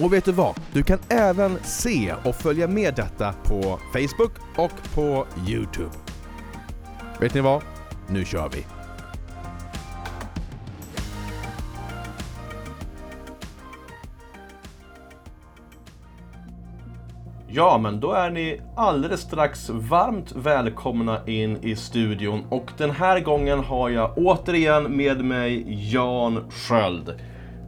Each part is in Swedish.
Och vet du vad? Du kan även se och följa med detta på Facebook och på Youtube. Vet ni vad? Nu kör vi! Ja, men då är ni alldeles strax varmt välkomna in i studion och den här gången har jag återigen med mig Jan Sköld.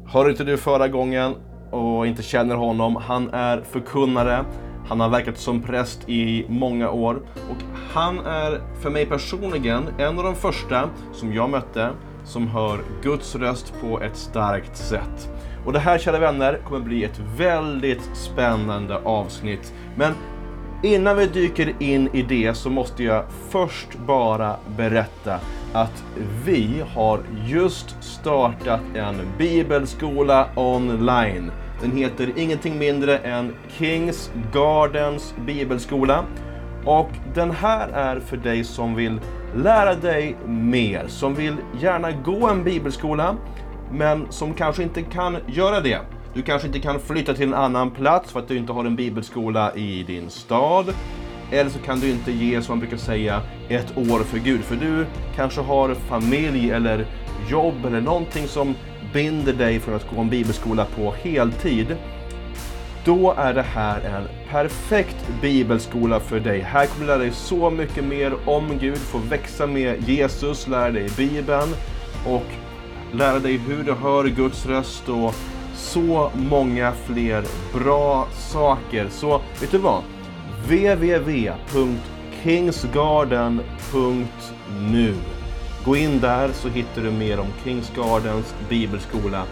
Hörde inte du förra gången och inte känner honom, han är förkunnare, han har verkat som präst i många år och han är för mig personligen en av de första som jag mötte som hör Guds röst på ett starkt sätt. Och det här, kära vänner, kommer bli ett väldigt spännande avsnitt. Men innan vi dyker in i det så måste jag först bara berätta att vi har just startat en bibelskola online. Den heter ingenting mindre än Kings Gardens bibelskola. Och den här är för dig som vill lära dig mer, som vill gärna gå en bibelskola, men som kanske inte kan göra det. Du kanske inte kan flytta till en annan plats för att du inte har en bibelskola i din stad. Eller så kan du inte ge, som man brukar säga, ett år för Gud. För du kanske har familj eller jobb eller någonting som binder dig för att gå en bibelskola på heltid. Då är det här en perfekt bibelskola för dig. Här kommer du lära dig så mycket mer om Gud, få växa med Jesus, lära dig Bibeln och lära dig hur du hör Guds röst och så många fler bra saker. Så vet du vad? www.kingsgarden.nu Gå in där så hittar du mer om Kings Gardens bibelskola.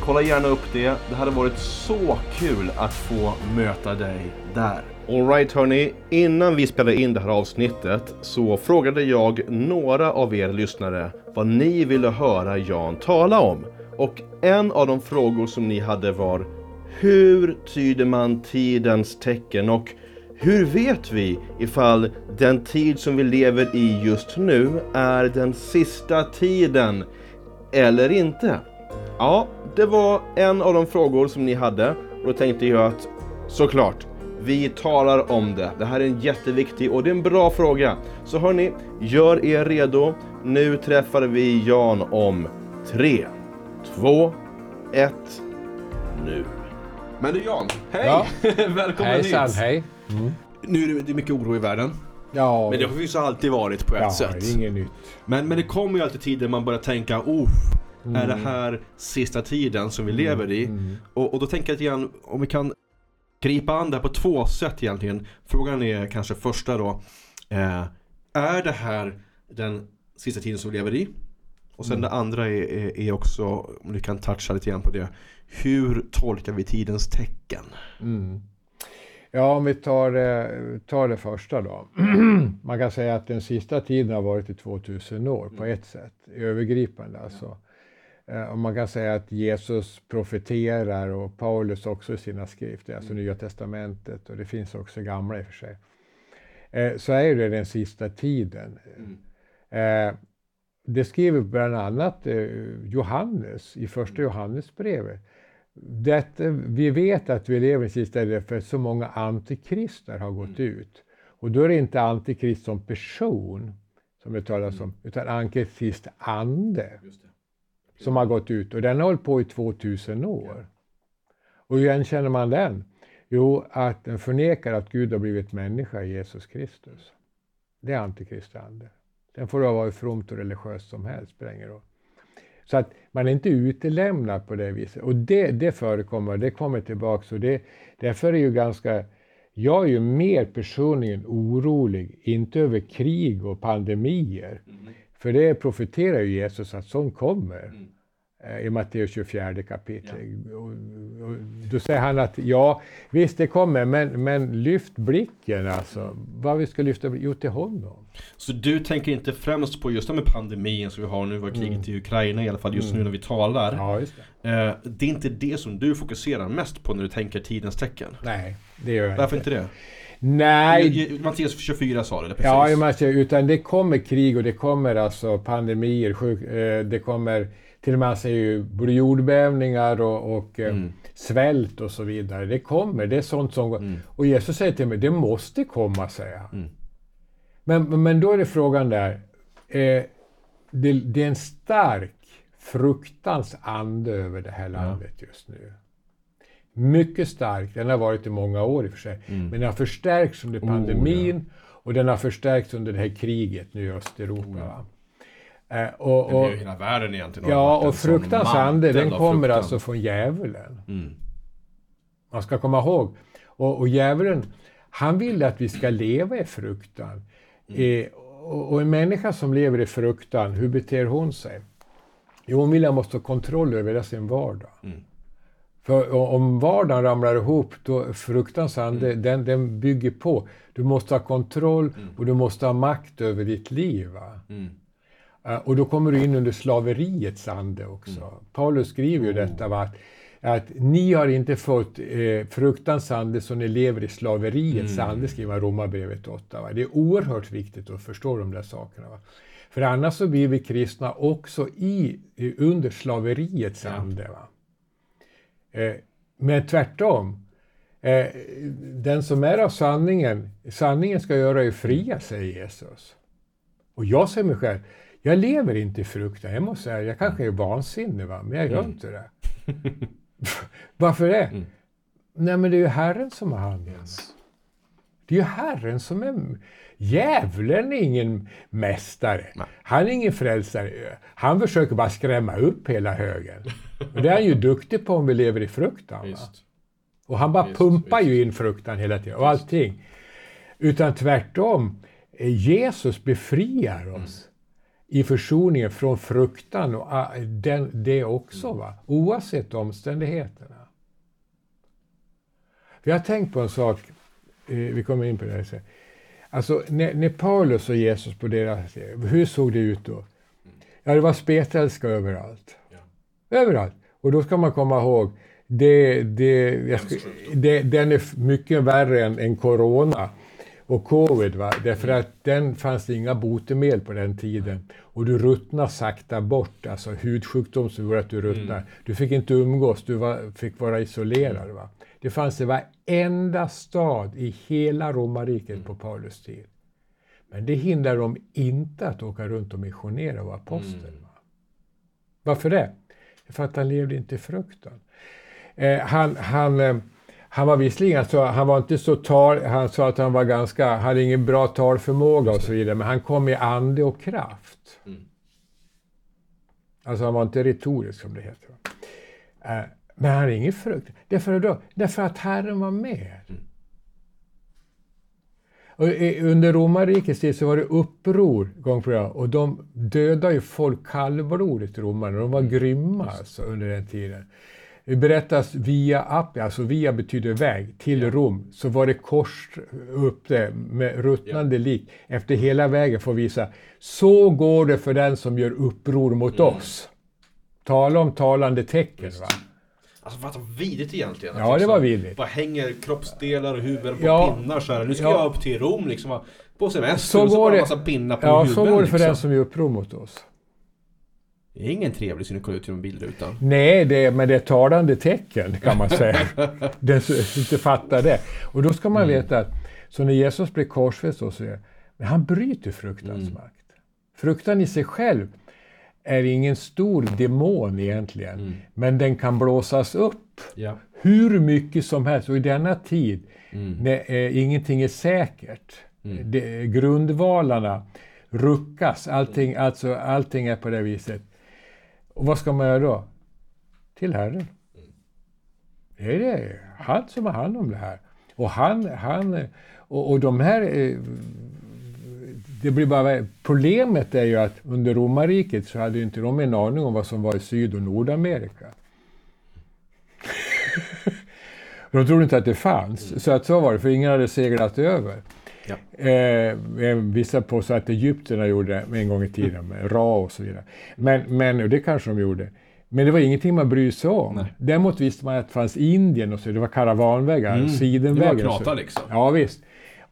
Kolla gärna upp det. Det hade varit så kul att få möta dig där. Alright hörni, innan vi spelade in det här avsnittet så frågade jag några av er lyssnare vad ni ville höra Jan tala om. Och en av de frågor som ni hade var Hur tyder man tidens tecken och hur vet vi ifall den tid som vi lever i just nu är den sista tiden eller inte? Ja, det var en av de frågor som ni hade och då tänkte jag att såklart, vi talar om det. Det här är en jätteviktig och det är en bra fråga. Så hörni, gör er redo. Nu träffar vi Jan om tre, två, ett, nu. Men du Jan, hej! Ja. Välkommen Hejsan, hit! hej. Mm. Nu är det- mycket oro i världen. Ja, Men det har ju så alltid varit på ett ja, sätt. det är inget nytt. Men, men det kommer ju alltid tider man börjar tänka, oh, är det här sista tiden som vi lever i? Mm. Och, och då tänker jag lite grann, om vi kan gripa an det här på två sätt egentligen. Frågan är kanske första då, eh, är det här den sista tiden som vi lever i? Och sen det andra är, är, är också, om du kan toucha lite grann på det, hur tolkar vi tidens tecken? Mm. Ja, om vi tar det, tar det första då. Man kan säga att den sista tiden har varit i 2000 år på ett sätt, övergripande alltså. Eh, Och man kan säga att Jesus profeterar och Paulus också i sina skrifter, alltså Nya Testamentet och det finns också gamla i och för sig. Eh, Så är det den sista tiden. Eh, Det skriver bland annat eh, Johannes i första Johannesbrevet. Detta, vi vet att vi lever i sista tiden för att så många antikrister har gått ut. Och då är det inte antikrist som person som det talas om, utan antikrist ande som har gått ut. Och den har hållit på i 2000 år. Och hur känner man den? Jo, att den förnekar att Gud har blivit människa i Jesus Kristus. Det är antikristande. Sen får du vara hur fromt och religiöst som helst, spelar ingen roll. Så att man är inte utelämnad på det viset. Och det, det förekommer, det kommer tillbaka. Och det, därför är ju ganska... Jag är ju mer personligen orolig, inte över krig och pandemier. För det profeterar ju Jesus att sånt kommer. eh, i Matteus 24 kapitel. Ja. Och, och, då säger han att ja, visst det kommer, men, men lyft blicken alltså. Vad vi ska lyfta Jo, till honom. Så du tänker inte främst på just det med pandemin som vi har nu, var kriget mm. i Ukraina i alla fall just mm. nu när vi talar. Ja, det. Eh, det är inte det som du fokuserar mest på när du tänker tidens tecken? Nej, det gör jag Varför inte. inte det? Nej. Mattias 24 sa det, precis. Ja, Mattias, utan det kommer krig och det kommer alltså pandemier, sjuk, eh, det kommer till och med han säger ju både jordbävningar och, och eh, mm. svält och så vidare. Det kommer, det är sånt som mm. Och Jesus säger till mig, det måste komma, säger han. Mm. Men, men då är det frågan där, eh, det, det, är en stark fruktans ande över det här landet ja. just nu. Mycket stark. Den har varit i många år i och för sig. Mm. Men den har förstärkts under pandemin oh, ja. och den har förstärkts under det här kriget nu i Östeuropa. Oh, ja. Eh, och, och, det hela världen egentligen. Ja, och fruktans ande den kommer alltså från djävulen. Mm. Man ska komma ihåg. Och, och djävulen, han vill att vi ska leva i fruktan. Mm. Eh, och, och en människa som lever i fruktan, hur beter hon sig? Jo, hon vill att måste ha kontroll över sin vardag. Mm. För om vardagen ramlar ihop, då fruktans ande, mm. den, den bygger på. Du måste ha kontroll mm. och du måste ha makt över ditt liv. Uh, och då kommer du in under slaveriets ande också. Mm. Paulus skriver ju oh. detta, va? Att, att ni har inte fått eh, fruktans ande så ni lever i slaveriets mm. ande, skriver Romarbrevet 8. Va? Det är oerhört viktigt att förstå de där sakerna. Va? För annars så blir vi kristna också i, under slaveriets ande. Va? Eh, men tvärtom. Eh, den som är av sanningen, sanningen ska göra er fria, säger Jesus. Och jag säger mig själv, jag lever inte i fruktan. Jag måste säga, jag kanske är vansinnig, va? men jag gör mm. inte det. Varför det? Mm. Nej, men det är ju Herren som har hand om yes. Det är ju Herren som är... Djävulen är ingen mästare. Nej. Han är ingen frälsare. Han försöker bara skrämma upp hela högen. Och det är han ju duktig på om vi lever i fruktan. Och han bara visst, pumpar visst. ju in fruktan hela tiden och allting. Utan tvärtom, Jesus befriar oss mm. I försoningen från fruktan och ah, den, det också, va? oavsett omständigheterna. Vi har tänkt på en sak, eh, vi kommer in på det här sen. Alltså när, när Paulus och Jesus på deras, hur såg det ut då? Ja, det var spetälska överallt. Överallt. Och då ska man komma ihåg, det, det, det, den är mycket värre än, än corona och covid. Va? Därför mm. att den fanns det inga botemedel på den tiden. Och du ruttnar sakta bort, alltså hudsjukdom som gjorde att du ruttnar. Mm. Du fick inte umgås, du var, fick vara isolerad. Va? Det fanns i varenda stad i hela romarriket mm. på Paulus tid. Men det hindrar dem inte att åka runt och missionera och vara apostel. Mm. Varför det? För att han levde inte i fruktan. Eh, han, han, eh, han var visserligen, alltså, han var inte så tal, han sa att han var ganska, hade ingen bra talförmåga och så vidare, men han kom i ande och kraft. Mm. Alltså han var inte retorisk som det heter. Eh, men han hade ingen frukt. Därför, då, därför att Herren var med. Mm. Och under romarrikets tid så var det uppror gång på gång och de dödade ju folk kallblodigt, romarna. De var mm. grymma alltså, under den tiden. Det berättas via Appia, alltså via betyder väg, till ja. Rom, så var det kors upp där med ruttnande ja. lik efter hela vägen för att visa så går det för den som gör uppror mot mm. oss. Tala om talande tecken. Va? Alltså vad vidrigt egentligen. Ja, det var vidrigt. Bara hänger kroppsdelar och huvuden på ja. pinnar så här. Nu ska ja. jag upp till Rom liksom. På semester så och så bara en massa pinnar på ja, huvuden. Ja, så går det för liksom. den som gör uppror mot oss. Det är ingen trevlig syn att kolla ut genom bildrutan. Nej, det är, men det är talande tecken kan man säga. den som inte fattar det. Och då ska man mm. veta att så när Jesus blir korsfäst så säger men han bryter fruktans mm. makt. Fruktan i sig själv är ingen stor demon egentligen, mm. men den kan blåsas upp ja. hur mycket som helst. Och i denna tid, mm. när eh, ingenting är säkert, mm. det, grundvalarna ruckas, allting, alltså, allting är på det viset. Och vad ska man göra då? Till Herren. Det är det han som har hand om det här. Och han, han och, och de här eh, det blir bara, problemet är ju att under romarriket så hade ju inte de en aning om vad som var i Syd och Nordamerika. de trodde inte att det fanns. Så att så var det, för ingen hade seglat över. Ja. Eh, vissa påstår att egyptierna gjorde det en gång i tiden med Ra och så vidare. Men, men och det kanske de gjorde. Men det var ingenting man brydde sig om. Nej. Däremot visste man att det fanns Indien och så, det var karavanvägar, mm. sidenvägar. Det var knata liksom. Ja, visst.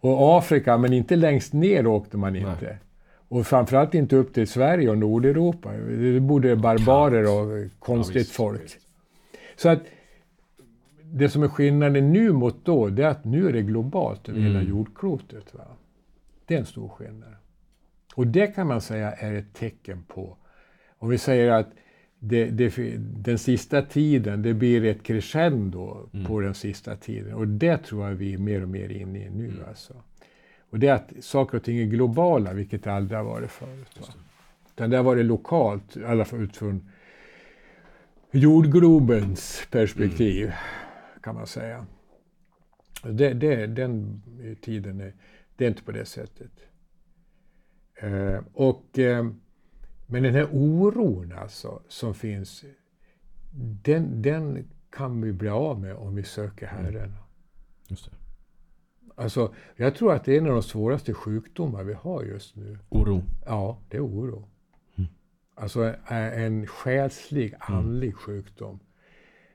Och Afrika, men inte längst ner åkte man inte. Nej. Och framförallt inte upp till Sverige och Nordeuropa. Det bodde barbarer och konstigt ja, folk. Så att det som är skillnaden nu mot då, det är att nu är det globalt över mm. hela jordklotet. Va? Det är en stor skillnad. Och det kan man säga är ett tecken på, om vi säger att det, det, den sista tiden, det blir ett crescendo mm. på den sista tiden. Och det tror jag vi är mer och mer inne i nu. Mm. Alltså. Och det är att saker och ting är globala, vilket det aldrig har varit förut. Va? Utan det har varit lokalt, i alla fall utifrån jordglobens perspektiv, mm. Kan man säga. Det, det, den tiden är, det är inte på det sättet. Eh, och... Eh, men den här oron alltså som finns, den, den kan vi bli av med om vi söker mm. Herren. Just det. Alltså, jag tror att det är en av de svåraste sjukdomar vi har just nu. Oro? Ja, det är oro. Mm. Alltså en själslig, mm. andlig mm. sjukdom.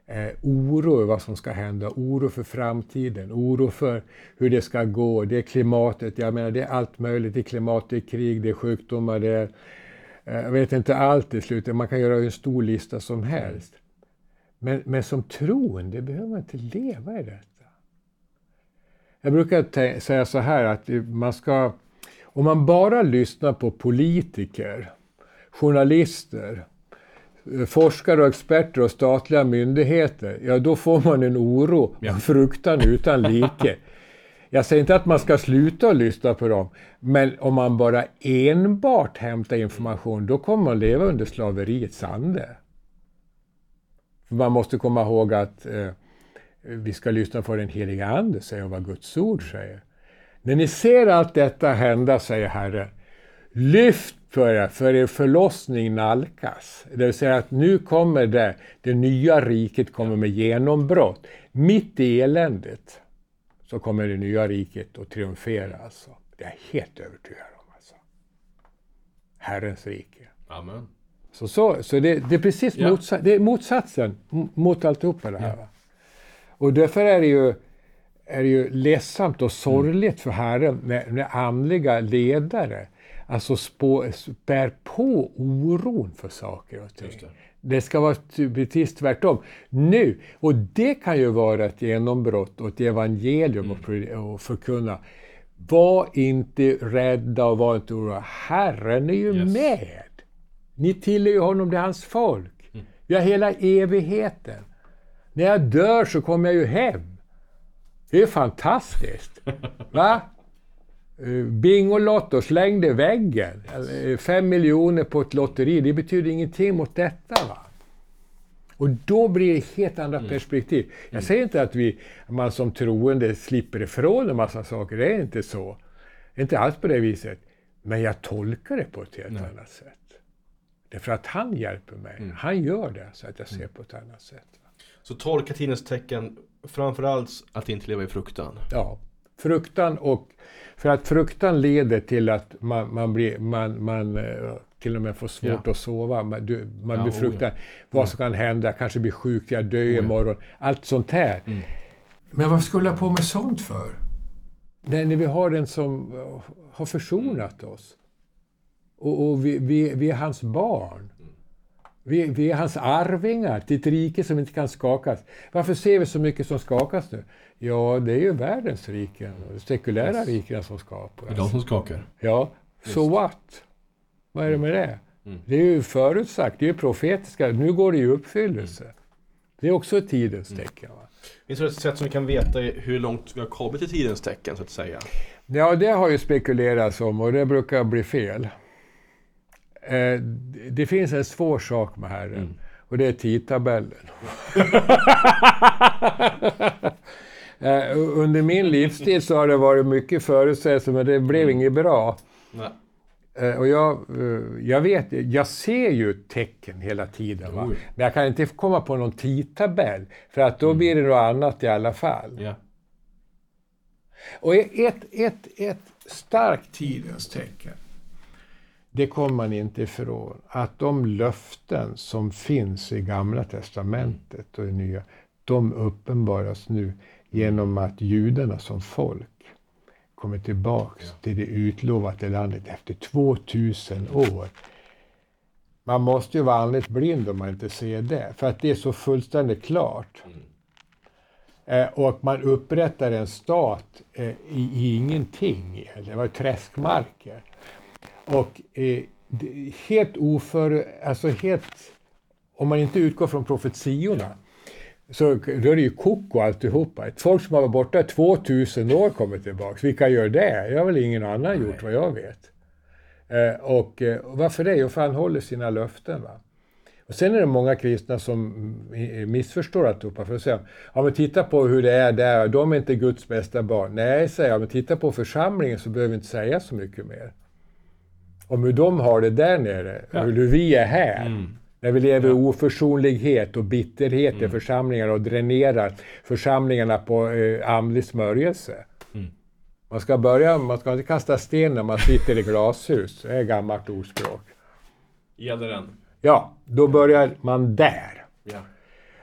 Eh, oro över vad som ska hända, oro för framtiden, oro för hur det ska gå. Det är klimatet, jag menar det är allt möjligt. Det är klimat, det är krig, det är sjukdomar, det är Eh, jag vet inte allt i slutet, man kan göra en stor lista som helst. Men, men som troende behöver man inte leva i detta. Jag brukar säga så här att man ska, om man bara lyssnar på politiker, journalister, forskare och experter och statliga myndigheter, ja då får man en oro och fruktan utan like. Jag säger inte att man ska sluta lyssna på dem, men om man bara enbart hämtar information, då kommer man leva under slaveriets ande. Man måste komma ihåg att eh, vi ska lyssna på den heliga Ande, säger vad Guds ord säger. När ni ser allt detta hända, säger Herren, lyft för er, för er förlossning nalkas. Det vill säga att nu kommer det, det nya riket kommer med genombrott, mitt i eländet så kommer det nya riket att triumfera. Alltså. Det är jag helt övertygad om. Alltså. Herrens rike. Amen. Så, så, så det, det är precis ja. motsa det är motsatsen mot alltihopa det här. Ja. Och därför är det ju, är det ju ledsamt och sorgligt för Herren när, när andliga ledare alltså spå, spär på oron för saker och ting. Det ska vara precis tvärtom. Nu, och det kan ju vara ett genombrott och ett evangelium mm. att förkunna. Var inte rädda och var inte oroliga. Herren är ju yes. med. Ni tillhör ju honom, det är hans folk. Mm. Vi har hela evigheten. När jag dör så kommer jag ju hem. Det är fantastiskt. Va? Eh, Bingolotto slängde väggen. Eh, fem miljoner på ett lotteri, det betyder ingenting mot detta. Va? Och då blir det helt andra mm. perspektiv. Jag mm. säger inte att vi, man som troende slipper ifrån en massa saker, det är inte så. Det är inte alls på det viset. Men jag tolkar det på ett helt Nej. annat sätt. Därför att han hjälper mig. Mm. Han gör det så att jag ser mm. på ett annat sätt. Så tolka tidens tecken, framförallt att inte leva i fruktan? Ja, fruktan och för att fruktan leder till att man, man, blir, man, man eh, till och med får svårt ja. att sova. Man, du, man ja, befruktar oh ja. vad som kan hända, kanske blir sjuk, jag dör oh imorgon. Allt sånt här. Mm. Men vad skulle jag på med sånt för? När, när vi har den som eh, har försonat oss. Och, och vi, vi, vi, är hans barn. Vi, vi, är hans arvingar till ett rike som inte kan skakas. Varför ser vi så mycket som skakas nu? Ja, det är ju världens riken, de sekulära yes. riken som skapas. Det är de som skakar? Ja, så so what? Vad är det med det? Mm. Det är ju förutsagt, det är ju profetiska, nu går det i uppfyllelse. Mm. Det är också ett tidens mm. tecken. Va? Finns det ett sätt som vi kan veta hur långt vi har kommit i tidens tecken, så att säga? Ja, det har ju spekulerats om och det brukar bli fel. Eh, det finns en svår sak med Herren mm. och det är tidtabellen. eh, under min livstid så har det varit mycket förutsägelser men det blev mm. inget bra. Nej. Eh, och jag, eh, jag vet, jag ser ju tecken hela tiden. Va? Men jag kan inte komma på någon tidtabell. För att då blir det något annat i alla fall. Ja. Och ett, ett, ett starkt tidens tecken, det kommer man inte ifrån, att de löften som finns i Gamla Testamentet och i Nya, de uppenbaras nu genom att judarna som folk kommer tillbaks till det utlovade landet efter 2000 år. Man måste ju vara andligt blind om man inte ser det, för att det är så fullständigt klart. Mm. Eh, och man upprättar en stat eh, i, i ingenting. Det var träskmarker. Och eh, helt oför... Alltså helt... Om man inte utgår från profetiorna så då är det ju koko alltihopa. Ett folk som har varit borta 2000 år kommer tillbaka. Vilka gör det? Det har väl ingen annan gjort vad jag vet. Eh, och, eh, varför det? Jo, för han håller sina löften. Va? Och sen är det många kristna som missförstår alltihopa. För att säga, ja men titta på hur det är där, de är inte Guds bästa barn. Nej, säger jag, men titta på församlingen så behöver vi inte säga så mycket mer. Om hur de har det där nere, ja. hur vi är här. Mm. När vi lever i oförsonlighet och bitterhet mm. i församlingarna och dränerar församlingarna på eh, andlig smörjelse. Mm. Man ska börja, man ska inte kasta sten när man sitter i glashus. Det är ett gammalt ordspråk. Gäller den? Ja, då börjar man där. Ja.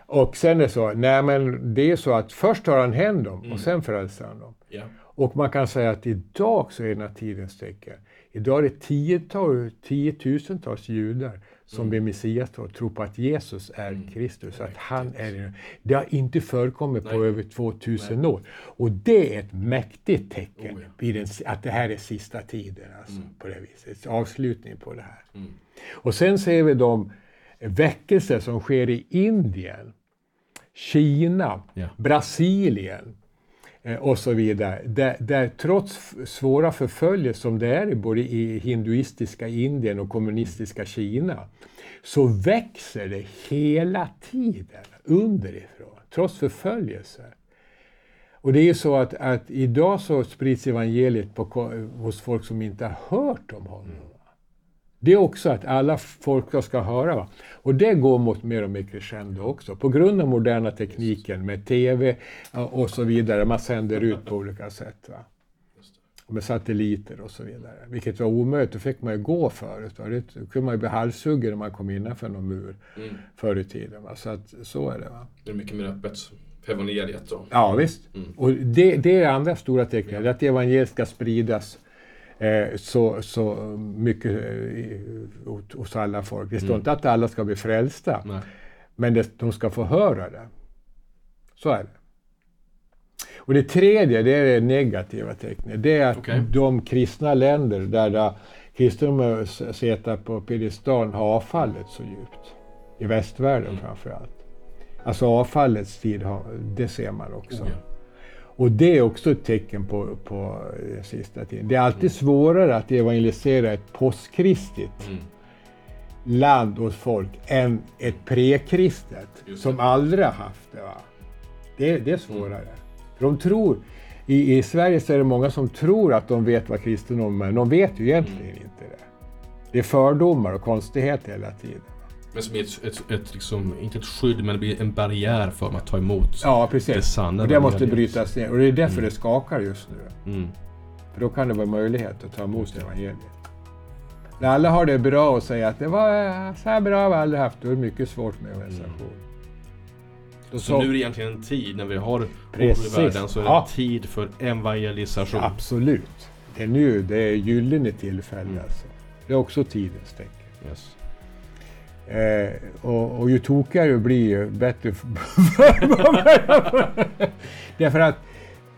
Och sen är det så, nej men det är så att först tar han dem mm. och sen frälser han dem. Ja. Och man kan säga att idag så är det tidens tecken. Idag är det tiotal, tiotusentals judar som mm. blir Messias och tror på att Jesus är mm. Kristus. Att han är, det har inte förekommit Nej. på över 2000 Nej. år. Och det är ett mäktigt tecken oh, ja. den, att det här är sista tiden. Alltså, mm. på det viset. Avslutning på det här. Mm. Och sen ser vi de väckelser som sker i Indien, Kina, ja. Brasilien Eh, och så vidare. Där, där, trots svåra förföljelser som det är både i hinduistiska Indien och kommunistiska Kina så växer det hela tiden underifrån, trots förföljelser. Och det är ju så att, att idag så sprids evangeliet på, hos folk som inte har hört om honom. Det är också att alla folk ska höra. Va? Och det går mot mer och mer crescendo också. På grund av moderna tekniken med TV och så vidare. Man sänder ut på olika sätt. Va? Med satelliter och så vidare. Vilket var omöjligt. Det fick man ju gå förut. Va? Det kunde man ju bli halshuggen när man kom innanför någon mur mm. förr i tiden. Va? Så att, så är det. Va? Det är mycket mer öppet. Evangeliet då. Ja visst. Mm. Och det, det är andra stora tecknet. Att evangeliet ska spridas så, så mycket eh, hos alla folk. Det står mm. inte att alla ska bli frälsta. Nej. Men det, de ska få höra det. Så är det. Och det tredje, det är det negativa tecknet. Det är att okay. de kristna länder där kristendomen sitter på piedestal har avfallit så djupt. I västvärlden mm. framför allt. Alltså avfallets tid, har, det ser man också. Ja. Och det är också ett tecken på, på den sista tiden. Det är alltid mm. svårare att evangelisera ett postkristigt mm. land och folk än ett prekristet som aldrig har haft det. Va? Det, det är svårare. Mm. För de tror, i, i, Sverige så är det många som tror att de vet vad kristendom är, men de vet ju egentligen mm. inte det. Det är fördomar och konstigheter hela tiden. Men som är ett, ett, ett, liksom, inte ett skydd, men det blir en barriär för att ta emot ja, precis. det sanna. Och det måste brytas ner. Och det är därför mm. det skakar just nu. Mm. För då kan det vara möjlighet att ta emot evangeliet. När alla har det bra och säger att det var så här bra har vi aldrig haft, då är det mycket svårt med evangelisation. Mm. Så, så, nu är det egentligen en tid när vi har Precis. i världen så är det ja. tid för evangelisation. Absolut. Det är nu, det är gyllene tillfälle mm. alltså. Det är också tidens tecken. Yes. Eh, och, och ju tokigare det blir, ju bättre Därför att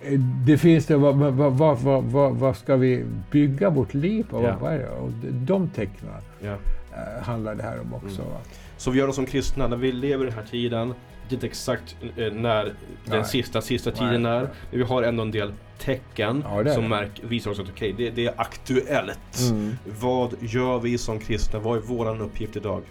eh, det finns det, vad, vad, vad, vad, ska vi bygga vårt liv på? Ja. Vad är det? Och de tecknen eh, handlar det här om också. Mm. Så vi gör oss som kristna, när vi lever i den här tiden, det är inte exakt eh, när den Nej. sista, sista tiden Nej. är. Men vi har ändå en del tecken ja, som märk, visar oss att okay, det, det är aktuellt. Mm. Vad gör vi som kristna? Vad är vår uppgift idag?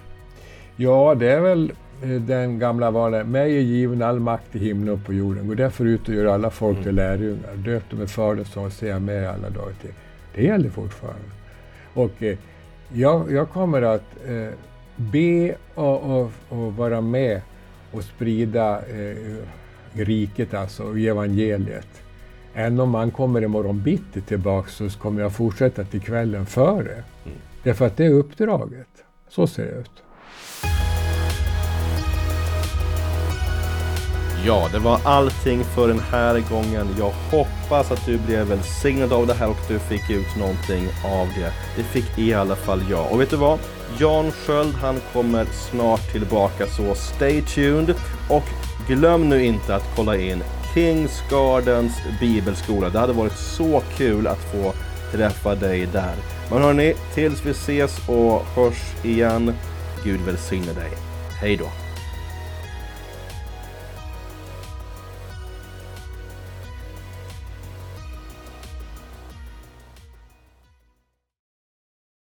Ja, det är väl eh, den gamla vanan. Mig är given all makt i himlen och på jorden. Gå därför ut och gör alla folk till mm. lärjungar. Döp dem i Faderns och säga med alla dagar till. Det gäller fortfarande. Och eh, jag, jag kommer att eh, be och, och, och, vara med och sprida eh, riket, alltså evangeliet. Även om man kommer imorgon bitti tillbaka så kommer jag fortsätta till kvällen före. Mm. Därför att det är uppdraget. Så ser det ut. Ja, det var allting för den här gången. Jag hoppas att du blev välsignad av det här och du fick ut någonting av det. Det fick i alla fall jag. Och vet du vad? Jan Sköld, han kommer snart tillbaka så stay tuned. Och glöm nu inte att kolla in Kings Gardens bibelskola. Det hade varit så kul att få träffa dig där. Men hörni, tills vi ses och hörs igen. Gud välsigne dig. Hej då!